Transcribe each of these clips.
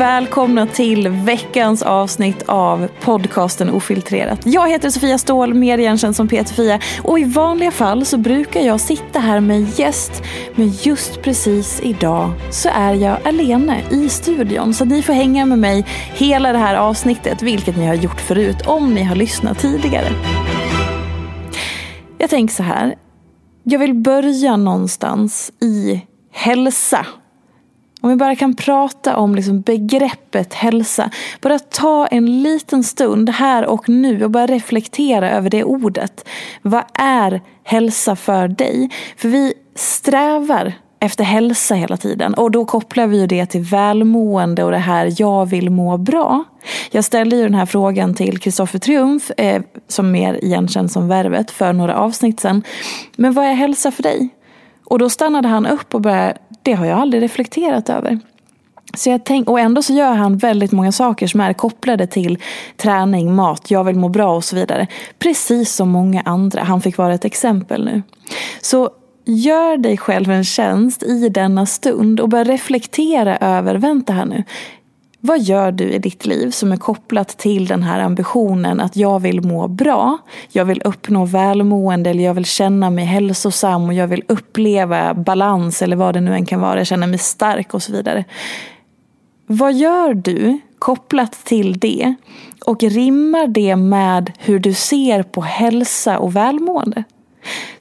Och välkomna till veckans avsnitt av podcasten Ofiltrerat. Jag heter Sofia Ståhl, mer igenkänd som Peter-Fia och i vanliga fall så brukar jag sitta här med gäst. Men just precis idag så är jag alene i studion. Så ni får hänga med mig hela det här avsnittet vilket ni har gjort förut om ni har lyssnat tidigare. Jag tänker så här, jag vill börja någonstans i hälsa om vi bara kan prata om liksom begreppet hälsa. Bara ta en liten stund här och nu och bara reflektera över det ordet. Vad är hälsa för dig? För vi strävar efter hälsa hela tiden. Och då kopplar vi ju det till välmående och det här jag vill må bra. Jag ställde ju den här frågan till Kristoffer Triumf, eh, som mer igenkänd som Värvet, för några avsnitt sedan. Men vad är hälsa för dig? Och då stannade han upp och började, det har jag aldrig reflekterat över. Så jag tänk, och ändå så gör han väldigt många saker som är kopplade till träning, mat, jag vill må bra och så vidare. Precis som många andra. Han fick vara ett exempel nu. Så gör dig själv en tjänst i denna stund och börja reflektera över, vänta här nu. Vad gör du i ditt liv som är kopplat till den här ambitionen att jag vill må bra, jag vill uppnå välmående eller jag vill känna mig hälsosam och jag vill uppleva balans eller vad det nu än kan vara, känna mig stark och så vidare. Vad gör du kopplat till det och rimmar det med hur du ser på hälsa och välmående?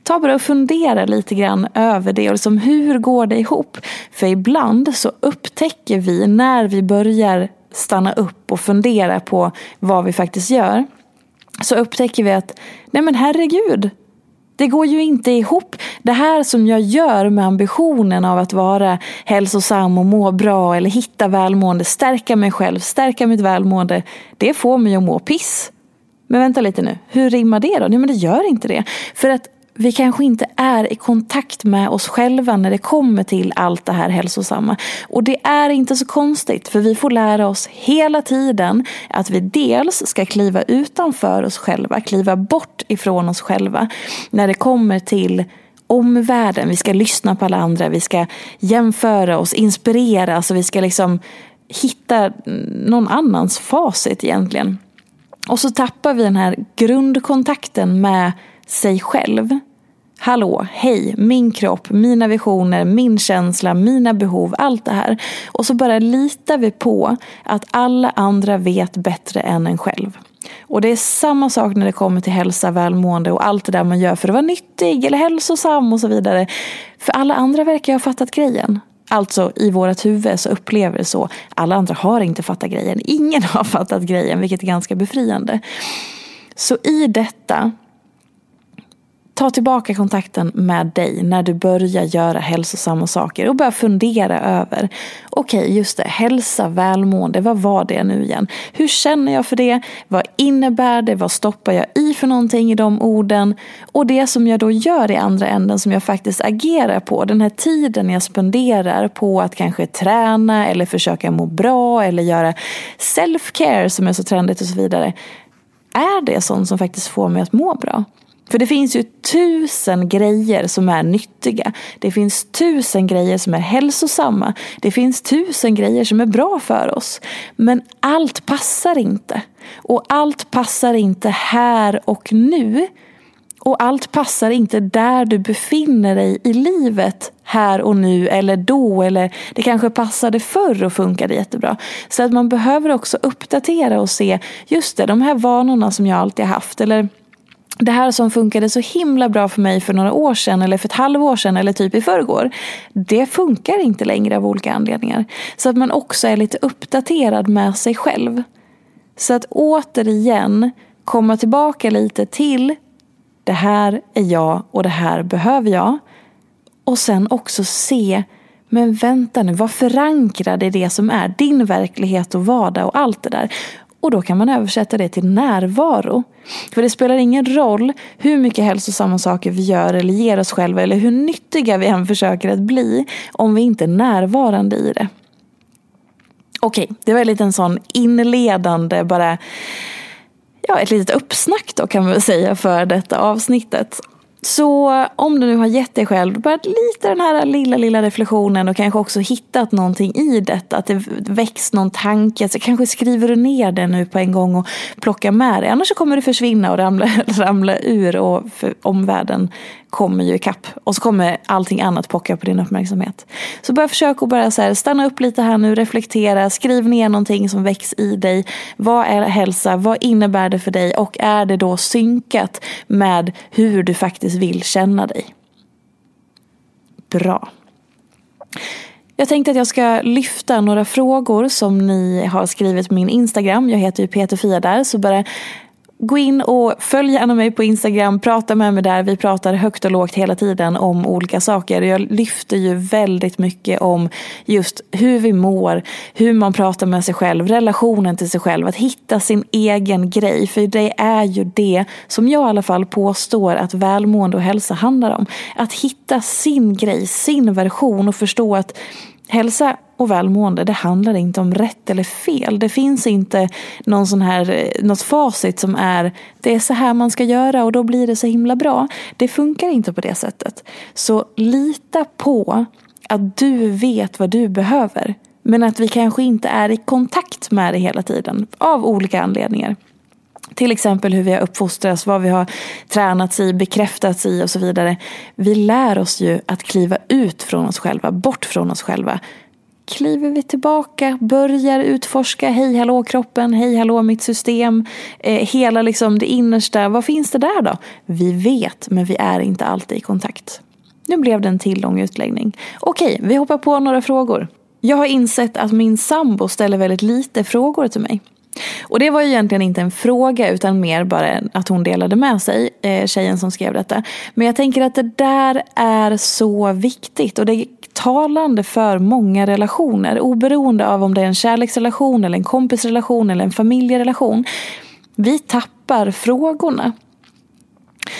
Ta bara och fundera lite grann över det och liksom hur går det ihop? För ibland så upptäcker vi när vi börjar stanna upp och fundera på vad vi faktiskt gör. Så upptäcker vi att, nej men herregud, det går ju inte ihop. Det här som jag gör med ambitionen av att vara hälsosam och må bra eller hitta välmående, stärka mig själv, stärka mitt välmående, det får mig att må piss. Men vänta lite nu, hur rimmar det då? Nej men det gör inte det. För att vi kanske inte är i kontakt med oss själva när det kommer till allt det här hälsosamma. Och det är inte så konstigt för vi får lära oss hela tiden att vi dels ska kliva utanför oss själva, kliva bort ifrån oss själva när det kommer till omvärlden. Vi ska lyssna på alla andra, vi ska jämföra oss, inspireras och vi ska liksom hitta någon annans facit egentligen. Och så tappar vi den här grundkontakten med sig själv. Hallå, hej, min kropp, mina visioner, min känsla, mina behov, allt det här. Och så bara litar vi på att alla andra vet bättre än en själv. Och det är samma sak när det kommer till hälsa, välmående och allt det där man gör för att vara nyttig eller hälsosam och så vidare. För alla andra verkar ha fattat grejen. Alltså i vårt huvud så upplever det så. Alla andra har inte fattat grejen. Ingen har fattat grejen, vilket är ganska befriande. Så i detta ta tillbaka kontakten med dig när du börjar göra hälsosamma saker och börja fundera över, okej okay, just det, hälsa, välmående, vad var det nu igen? Hur känner jag för det? Vad innebär det? Vad stoppar jag i för någonting i de orden? Och det som jag då gör i andra änden som jag faktiskt agerar på, den här tiden jag spenderar på att kanske träna eller försöka må bra eller göra self-care som är så trendigt och så vidare. Är det sånt som faktiskt får mig att må bra? För det finns ju tusen grejer som är nyttiga. Det finns tusen grejer som är hälsosamma. Det finns tusen grejer som är bra för oss. Men allt passar inte. Och allt passar inte här och nu. Och allt passar inte där du befinner dig i livet här och nu eller då eller det kanske passade förr och funkade jättebra. Så att man behöver också uppdatera och se, just det, de här vanorna som jag alltid haft eller det här som funkade så himla bra för mig för några år sedan eller för ett halvår sedan eller typ i förrgår. Det funkar inte längre av olika anledningar. Så att man också är lite uppdaterad med sig själv. Så att återigen komma tillbaka lite till det här är jag och det här behöver jag. Och sen också se, men vänta nu, vad förankrad är det som är din verklighet och vardag och allt det där. Och då kan man översätta det till närvaro. För det spelar ingen roll hur mycket hälsosamma saker vi gör eller ger oss själva eller hur nyttiga vi än försöker att bli om vi inte är närvarande i det. Okej, det var en liten sån inledande bara ja, ett litet uppsnack då kan man väl säga för detta avsnittet. Så om du nu har gett dig själv börjat lite den här lilla, lilla reflektionen och kanske också hittat någonting i detta, att det väcks någon tanke, så kanske skriver du ner det nu på en gång och plockar med det. Annars så kommer det försvinna och ramla, ramla ur och omvärlden kommer ju ikapp. Och så kommer allting annat pocka på din uppmärksamhet. Så börja försöka att bara så här, stanna upp lite här nu, reflektera, skriv ner någonting som väcks i dig. Vad är hälsa? Vad innebär det för dig? Och är det då synkat med hur du faktiskt vill känna dig? Bra. Jag tänkte att jag ska lyfta några frågor som ni har skrivit på min Instagram. Jag heter ju Peter Fia där. Så bara Gå in och följ gärna mig på Instagram, prata med mig där. Vi pratar högt och lågt hela tiden om olika saker. Jag lyfter ju väldigt mycket om just hur vi mår, hur man pratar med sig själv, relationen till sig själv, att hitta sin egen grej. För det är ju det som jag i alla fall påstår att välmående och hälsa handlar om. Att hitta sin grej, sin version och förstå att hälsa och välmående, det handlar inte om rätt eller fel. Det finns inte någon sån här, eh, något facit som är det är så här man ska göra och då blir det så himla bra. Det funkar inte på det sättet. Så lita på att du vet vad du behöver. Men att vi kanske inte är i kontakt med det hela tiden. Av olika anledningar. Till exempel hur vi har uppfostrats, vad vi har tränats i, bekräftats i och så vidare. Vi lär oss ju att kliva ut från oss själva, bort från oss själva kliver vi tillbaka, börjar utforska, hej hallå kroppen, hej hallå mitt system, eh, hela liksom det innersta, vad finns det där då? Vi vet, men vi är inte alltid i kontakt. Nu blev det en till lång utläggning. Okej, vi hoppar på några frågor. Jag har insett att min sambo ställer väldigt lite frågor till mig. Och det var ju egentligen inte en fråga utan mer bara att hon delade med sig, eh, tjejen som skrev detta. Men jag tänker att det där är så viktigt och det är talande för många relationer. Oberoende av om det är en kärleksrelation eller en kompisrelation eller en familjerelation. Vi tappar frågorna.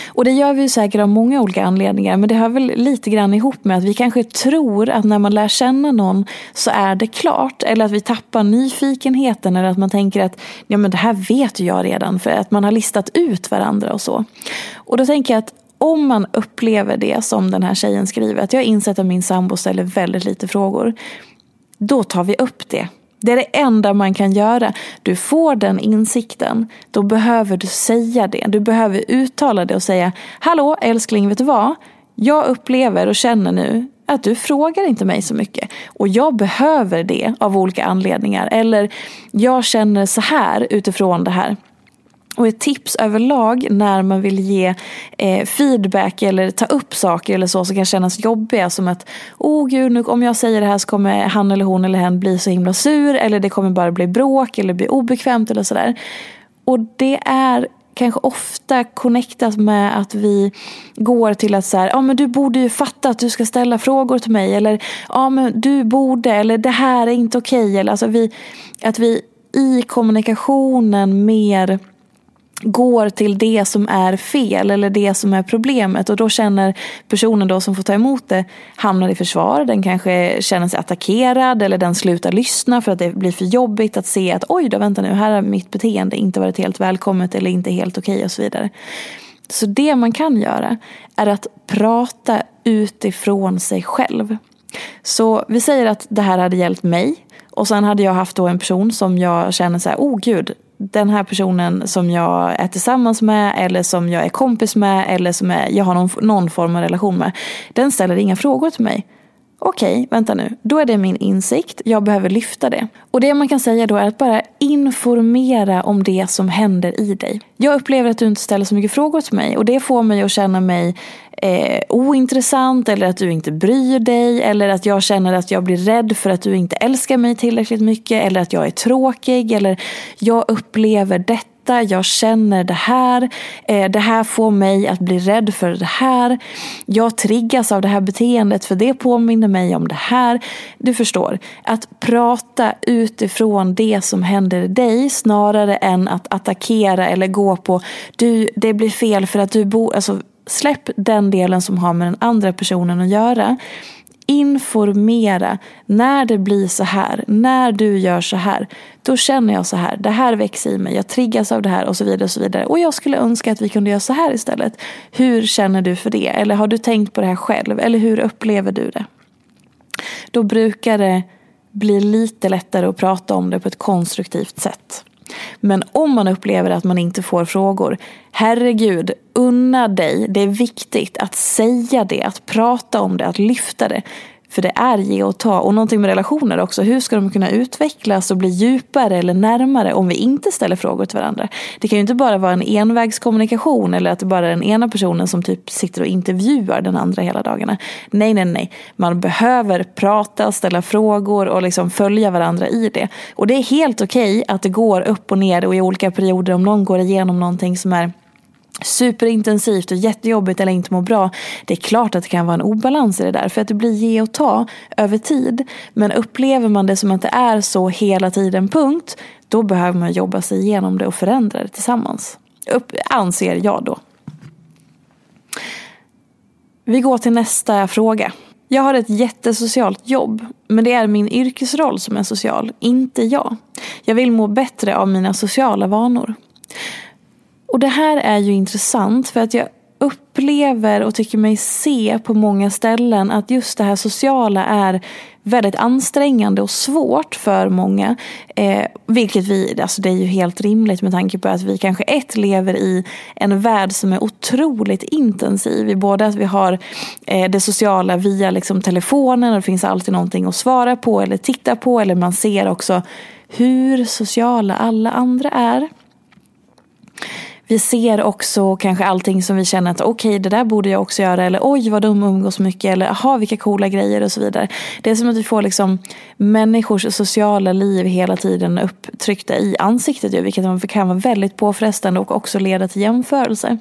Och det gör vi ju säkert av många olika anledningar men det hör väl lite grann ihop med att vi kanske tror att när man lär känna någon så är det klart. Eller att vi tappar nyfikenheten eller att man tänker att ja men det här vet ju jag redan för att man har listat ut varandra och så. Och då tänker jag att om man upplever det som den här tjejen skriver, att jag har insett att min sambo ställer väldigt lite frågor. Då tar vi upp det det är det enda man kan göra. Du får den insikten, då behöver du säga det. Du behöver uttala det och säga Hallå älskling, vet du vad? Jag upplever och känner nu att du frågar inte mig så mycket. Och jag behöver det av olika anledningar. Eller jag känner så här utifrån det här. Och ett tips överlag när man vill ge eh, feedback eller ta upp saker eller så som kan kännas jobbiga som att oh gud, nu, om jag säger det här så kommer han eller hon eller hen bli så himla sur eller det kommer bara bli bråk eller bli obekvämt eller sådär. Och det är kanske ofta connectat med att vi går till att så här, ah, men du borde ju fatta att du ska ställa frågor till mig. Eller ja men du borde, eller det här är inte okej. Okay. Eller alltså vi, att vi i kommunikationen mer går till det som är fel eller det som är problemet och då känner personen då som får ta emot det hamnar i försvar. Den kanske känner sig attackerad eller den slutar lyssna för att det blir för jobbigt att se att oj då vänta nu här har mitt beteende inte varit helt välkommet eller inte helt okej okay och så vidare. Så det man kan göra är att prata utifrån sig själv. Så vi säger att det här hade hjälpt mig och sen hade jag haft då en person som jag känner så här, oh gud, den här personen som jag är tillsammans med eller som jag är kompis med eller som är, jag har någon, någon form av relation med. Den ställer inga frågor till mig. Okej, vänta nu. Då är det min insikt. Jag behöver lyfta det. Och det man kan säga då är att bara informera om det som händer i dig. Jag upplever att du inte ställer så mycket frågor till mig och det får mig att känna mig eh, ointressant eller att du inte bryr dig eller att jag känner att jag blir rädd för att du inte älskar mig tillräckligt mycket eller att jag är tråkig eller jag upplever detta jag känner det här, eh, det här får mig att bli rädd för det här. Jag triggas av det här beteendet för det påminner mig om det här. Du förstår, att prata utifrån det som händer dig snarare än att attackera eller gå på du, det blir fel för att du bor, alltså Släpp den delen som har med den andra personen att göra. Informera. När det blir så här, när du gör så här, då känner jag så här. Det här växer i mig, jag triggas av det här och så vidare. Och så vidare. Och jag skulle önska att vi kunde göra så här istället. Hur känner du för det? Eller har du tänkt på det här själv? Eller hur upplever du det? Då brukar det bli lite lättare att prata om det på ett konstruktivt sätt. Men om man upplever att man inte får frågor, herregud, unna dig. Det är viktigt att säga det, att prata om det, att lyfta det. För det är ge och ta. Och någonting med relationer också. Hur ska de kunna utvecklas och bli djupare eller närmare om vi inte ställer frågor till varandra? Det kan ju inte bara vara en envägskommunikation eller att det bara är den ena personen som typ sitter och intervjuar den andra hela dagarna. Nej, nej, nej. Man behöver prata, ställa frågor och liksom följa varandra i det. Och det är helt okej okay att det går upp och ner och i olika perioder om någon går igenom någonting som är superintensivt och jättejobbigt eller inte mår bra. Det är klart att det kan vara en obalans i det där för att det blir ge och ta över tid. Men upplever man det som att det är så hela tiden punkt då behöver man jobba sig igenom det och förändra det tillsammans. Upp, anser jag då. Vi går till nästa fråga. Jag har ett jättesocialt jobb, men det är min yrkesroll som är social, inte jag. Jag vill må bättre av mina sociala vanor. Och det här är ju intressant för att jag upplever och tycker mig se på många ställen att just det här sociala är väldigt ansträngande och svårt för många. Eh, vilket vi, alltså det är ju helt rimligt med tanke på att vi kanske ett lever i en värld som är otroligt intensiv. I både att vi har eh, det sociala via liksom telefonen och det finns alltid någonting att svara på eller titta på. Eller man ser också hur sociala alla andra är. Vi ser också kanske allting som vi känner att okej okay, det där borde jag också göra eller oj vad de umgås mycket eller aha vilka coola grejer och så vidare. Det är som att vi får liksom människors sociala liv hela tiden upptryckta i ansiktet vilket kan vara väldigt påfrestande och också leda till jämförelse.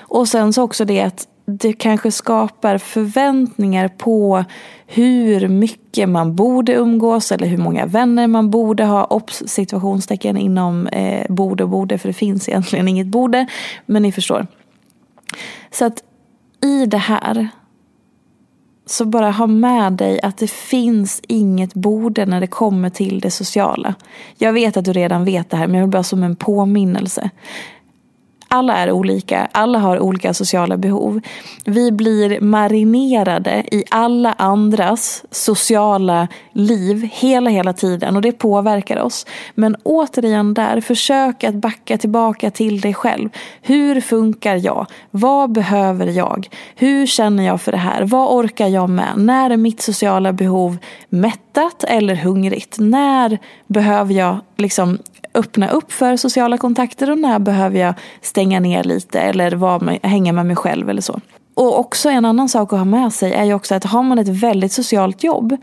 Och sen så också det att det kanske skapar förväntningar på hur mycket man borde umgås eller hur många vänner man borde ha. Obs! Situationstecken inom eh, borde och borde för det finns egentligen inget borde. Men ni förstår. Så att i det här så bara ha med dig att det finns inget borde när det kommer till det sociala. Jag vet att du redan vet det här men jag vill bara som en påminnelse alla är olika, alla har olika sociala behov. Vi blir marinerade i alla andras sociala liv hela, hela tiden och det påverkar oss. Men återigen där, försök att backa tillbaka till dig själv. Hur funkar jag? Vad behöver jag? Hur känner jag för det här? Vad orkar jag med? När är mitt sociala behov mättat eller hungrigt? När behöver jag liksom öppna upp för sociala kontakter och när behöver jag stänga ner lite eller vara med, hänga med mig själv eller så. Och också en annan sak att ha med sig är ju också att har man ett väldigt socialt jobb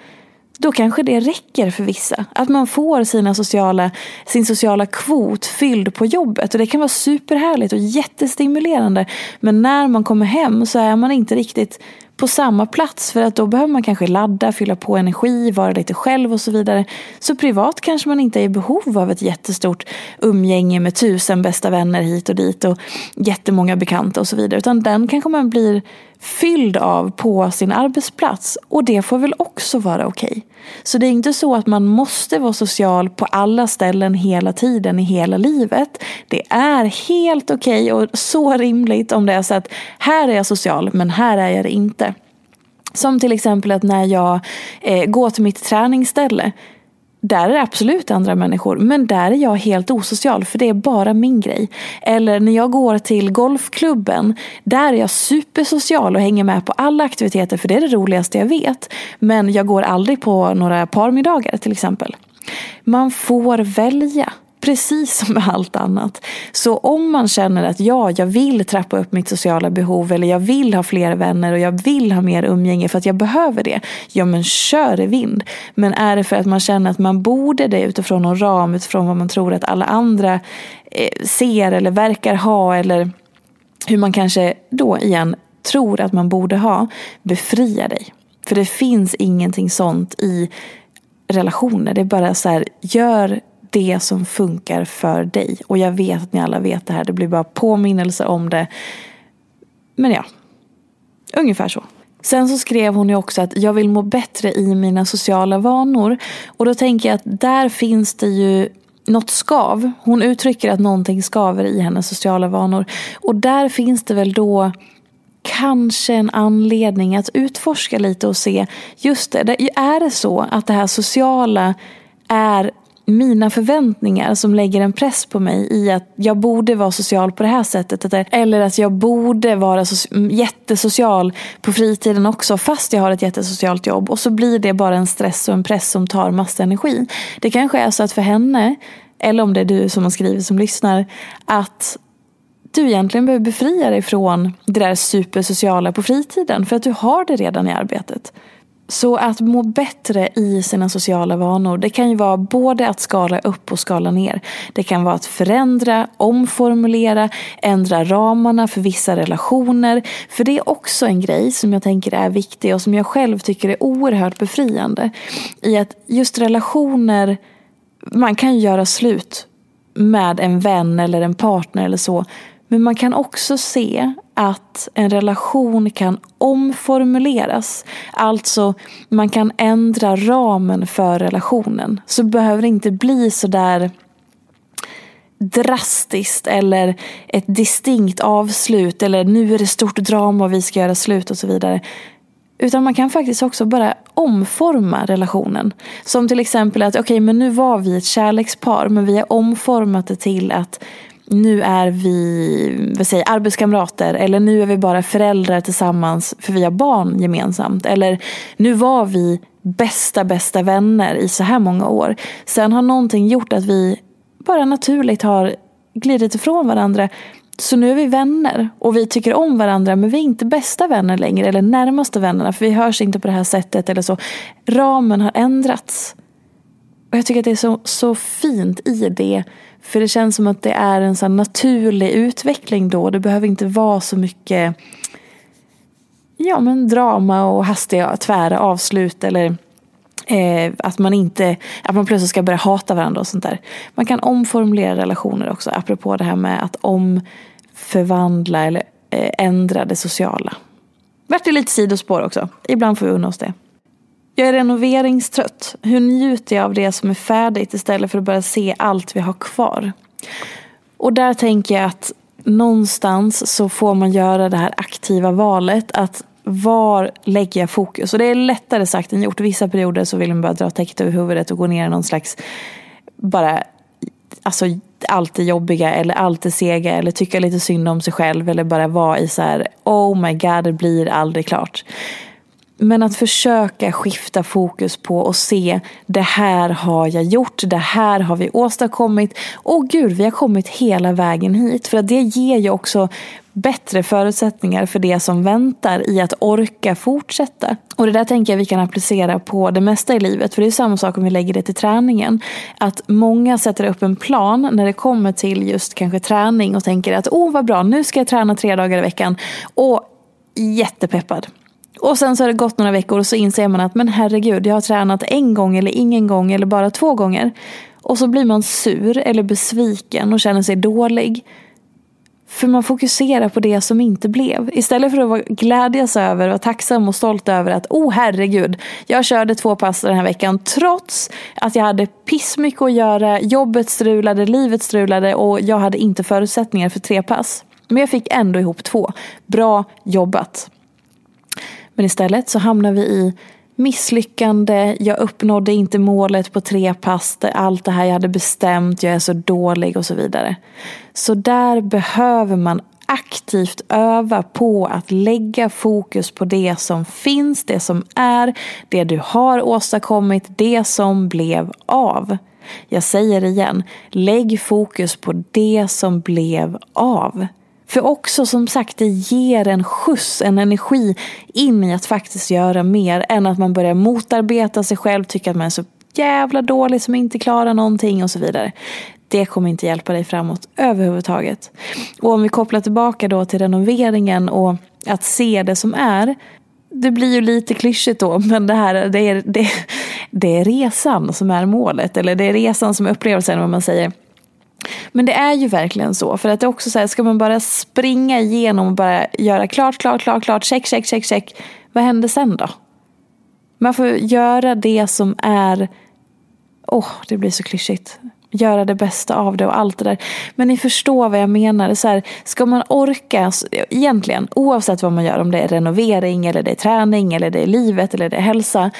då kanske det räcker för vissa. Att man får sina sociala, sin sociala kvot fylld på jobbet. Och det kan vara superhärligt och jättestimulerande. Men när man kommer hem så är man inte riktigt på samma plats. För att då behöver man kanske ladda, fylla på energi, vara lite själv och så vidare. Så privat kanske man inte är i behov av ett jättestort umgänge med tusen bästa vänner hit och dit och jättemånga bekanta och så vidare. Utan den kanske man blir fylld av på sin arbetsplats. Och det får väl också vara okej. Okay. Så det är inte så att man måste vara social på alla ställen hela tiden i hela livet. Det är helt okej okay och så rimligt om det är så att här är jag social men här är jag det inte. Som till exempel att när jag eh, går till mitt träningsställe där är det absolut andra människor, men där är jag helt osocial för det är bara min grej. Eller när jag går till golfklubben, där är jag supersocial och hänger med på alla aktiviteter för det är det roligaste jag vet. Men jag går aldrig på några parmiddagar till exempel. Man får välja. Precis som med allt annat. Så om man känner att ja, jag vill trappa upp mitt sociala behov eller jag vill ha fler vänner och jag vill ha mer umgänge för att jag behöver det. Ja, men kör i vind. Men är det för att man känner att man borde det utifrån någon ram, utifrån vad man tror att alla andra eh, ser eller verkar ha eller hur man kanske då igen tror att man borde ha, befria dig. För det finns ingenting sånt i relationer. Det är bara så här, gör det som funkar för dig. Och jag vet att ni alla vet det här, det blir bara påminnelse om det. Men ja, ungefär så. Sen så skrev hon ju också att jag vill må bättre i mina sociala vanor. Och då tänker jag att där finns det ju något skav. Hon uttrycker att någonting skaver i hennes sociala vanor. Och där finns det väl då kanske en anledning att utforska lite och se, just det, är det så att det här sociala är mina förväntningar som lägger en press på mig i att jag borde vara social på det här sättet. Eller att jag borde vara jättesocial på fritiden också fast jag har ett jättesocialt jobb. Och så blir det bara en stress och en press som tar massa energi. Det kanske är så att för henne, eller om det är du som har skrivit som lyssnar, att du egentligen behöver befria dig från det där supersociala på fritiden. För att du har det redan i arbetet. Så att må bättre i sina sociala vanor, det kan ju vara både att skala upp och skala ner. Det kan vara att förändra, omformulera, ändra ramarna för vissa relationer. För det är också en grej som jag tänker är viktig och som jag själv tycker är oerhört befriande. I att just relationer, man kan ju göra slut med en vän eller en partner eller så. Men man kan också se att en relation kan omformuleras. Alltså, man kan ändra ramen för relationen. Så behöver det inte bli så där drastiskt eller ett distinkt avslut eller nu är det stort drama och vi ska göra slut och så vidare. Utan man kan faktiskt också bara omforma relationen. Som till exempel att okej okay, men nu var vi ett kärlekspar men vi har omformat det till att nu är vi vad säger, arbetskamrater eller nu är vi bara föräldrar tillsammans för vi har barn gemensamt. Eller nu var vi bästa, bästa vänner i så här många år. Sen har någonting gjort att vi bara naturligt har glidit ifrån varandra. Så nu är vi vänner och vi tycker om varandra men vi är inte bästa vänner längre eller närmaste vännerna för vi hörs inte på det här sättet eller så. Ramen har ändrats. Och jag tycker att det är så, så fint i det. För det känns som att det är en sån naturlig utveckling då. Det behöver inte vara så mycket ja, men drama och hastiga tvära avslut. Eller eh, att man inte att man plötsligt ska börja hata varandra och sånt där. Man kan omformulera relationer också. Apropå det här med att omförvandla eller eh, ändra det sociala. Vart det lite sidospår också. Ibland får vi unna oss det. Jag är renoveringstrött. Hur njuter jag av det som är färdigt istället för att börja se allt vi har kvar? Och där tänker jag att någonstans så får man göra det här aktiva valet. Att var lägger jag fokus? Och det är lättare sagt än gjort. Vissa perioder så vill man bara dra täcket över huvudet och gå ner i någon slags bara alltså allt det jobbiga eller allt det sega eller tycka lite synd om sig själv eller bara vara i så här oh my god det blir aldrig klart. Men att försöka skifta fokus på och se det här har jag gjort, det här har vi åstadkommit. Och gud, vi har kommit hela vägen hit. För att det ger ju också bättre förutsättningar för det som väntar i att orka fortsätta. Och det där tänker jag vi kan applicera på det mesta i livet. För det är samma sak om vi lägger det till träningen. Att många sätter upp en plan när det kommer till just kanske träning och tänker att åh vad bra, nu ska jag träna tre dagar i veckan. Och jättepeppad. Och sen så har det gått några veckor och så inser man att men herregud, jag har tränat en gång eller ingen gång eller bara två gånger. Och så blir man sur eller besviken och känner sig dålig. För man fokuserar på det som inte blev. Istället för att vara glädjas över, vara tacksam och stolt över att oh herregud, jag körde två pass den här veckan trots att jag hade pissmycket att göra, jobbet strulade, livet strulade och jag hade inte förutsättningar för tre pass. Men jag fick ändå ihop två. Bra jobbat. Men istället så hamnar vi i misslyckande, jag uppnådde inte målet på tre pass, allt det här jag hade bestämt, jag är så dålig och så vidare. Så där behöver man aktivt öva på att lägga fokus på det som finns, det som är, det du har åstadkommit, det som blev av. Jag säger igen, lägg fokus på det som blev av. För också som sagt, det ger en skjuts, en energi in i att faktiskt göra mer än att man börjar motarbeta sig själv, tycka att man är så jävla dålig som inte klarar någonting och så vidare. Det kommer inte hjälpa dig framåt överhuvudtaget. Och om vi kopplar tillbaka då till renoveringen och att se det som är. Det blir ju lite klyschigt då, men det här det är, det, det är resan som är målet. Eller det är resan som är upplevelsen, vad man säger. Men det är ju verkligen så. För att det är också så här, ska man bara springa igenom och bara göra klart, klart, klart, klart, check, check, check, check. Vad händer sen då? Man får göra det som är, åh, oh, det blir så klyschigt. Göra det bästa av det och allt det där. Men ni förstår vad jag menar. Så här, ska man orka, egentligen, oavsett vad man gör, om det är renovering eller det är träning eller det är livet eller det är hälsa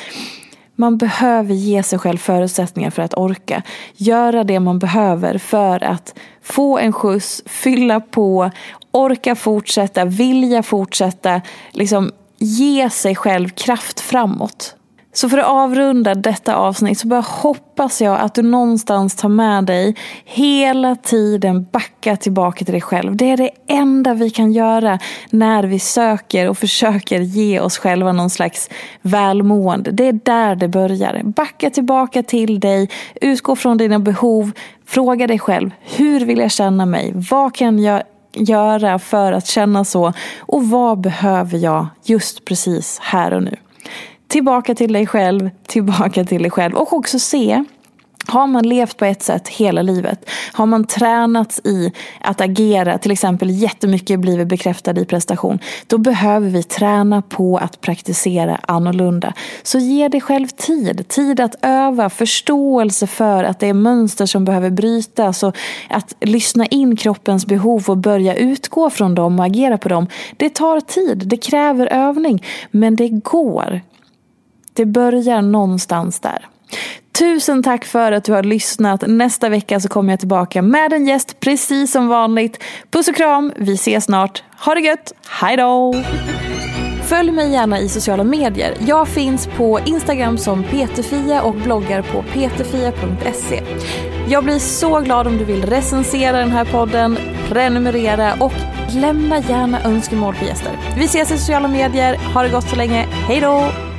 man behöver ge sig själv förutsättningar för att orka. Göra det man behöver för att få en skjuts, fylla på, orka fortsätta, vilja fortsätta. Liksom ge sig själv kraft framåt. Så för att avrunda detta avsnitt så bara hoppas jag att du någonstans tar med dig hela tiden backa tillbaka till dig själv. Det är det enda vi kan göra när vi söker och försöker ge oss själva någon slags välmående. Det är där det börjar. Backa tillbaka till dig, utgå från dina behov, fråga dig själv, hur vill jag känna mig? Vad kan jag göra för att känna så? Och vad behöver jag just precis här och nu? Tillbaka till dig själv, tillbaka till dig själv. Och också se har man levt på ett sätt hela livet, har man tränats i att agera, till exempel jättemycket blivit bekräftad i prestation, då behöver vi träna på att praktisera annorlunda. Så ge dig själv tid, tid att öva, förståelse för att det är mönster som behöver brytas och att lyssna in kroppens behov och börja utgå från dem och agera på dem. Det tar tid, det kräver övning, men det går. Det börjar någonstans där. Tusen tack för att du har lyssnat. Nästa vecka så kommer jag tillbaka med en gäst precis som vanligt. Puss och kram, vi ses snart. Ha det gött, hejdå! Följ mig gärna i sociala medier. Jag finns på Instagram som peterfia och bloggar på peterfia.se. Jag blir så glad om du vill recensera den här podden, prenumerera och lämna gärna önskemål på gäster. Vi ses i sociala medier. Ha det gott så länge. Hej då!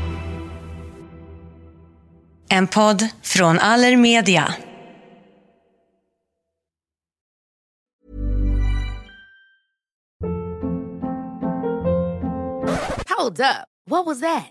En podd från Allermedia. Hold up. What was that?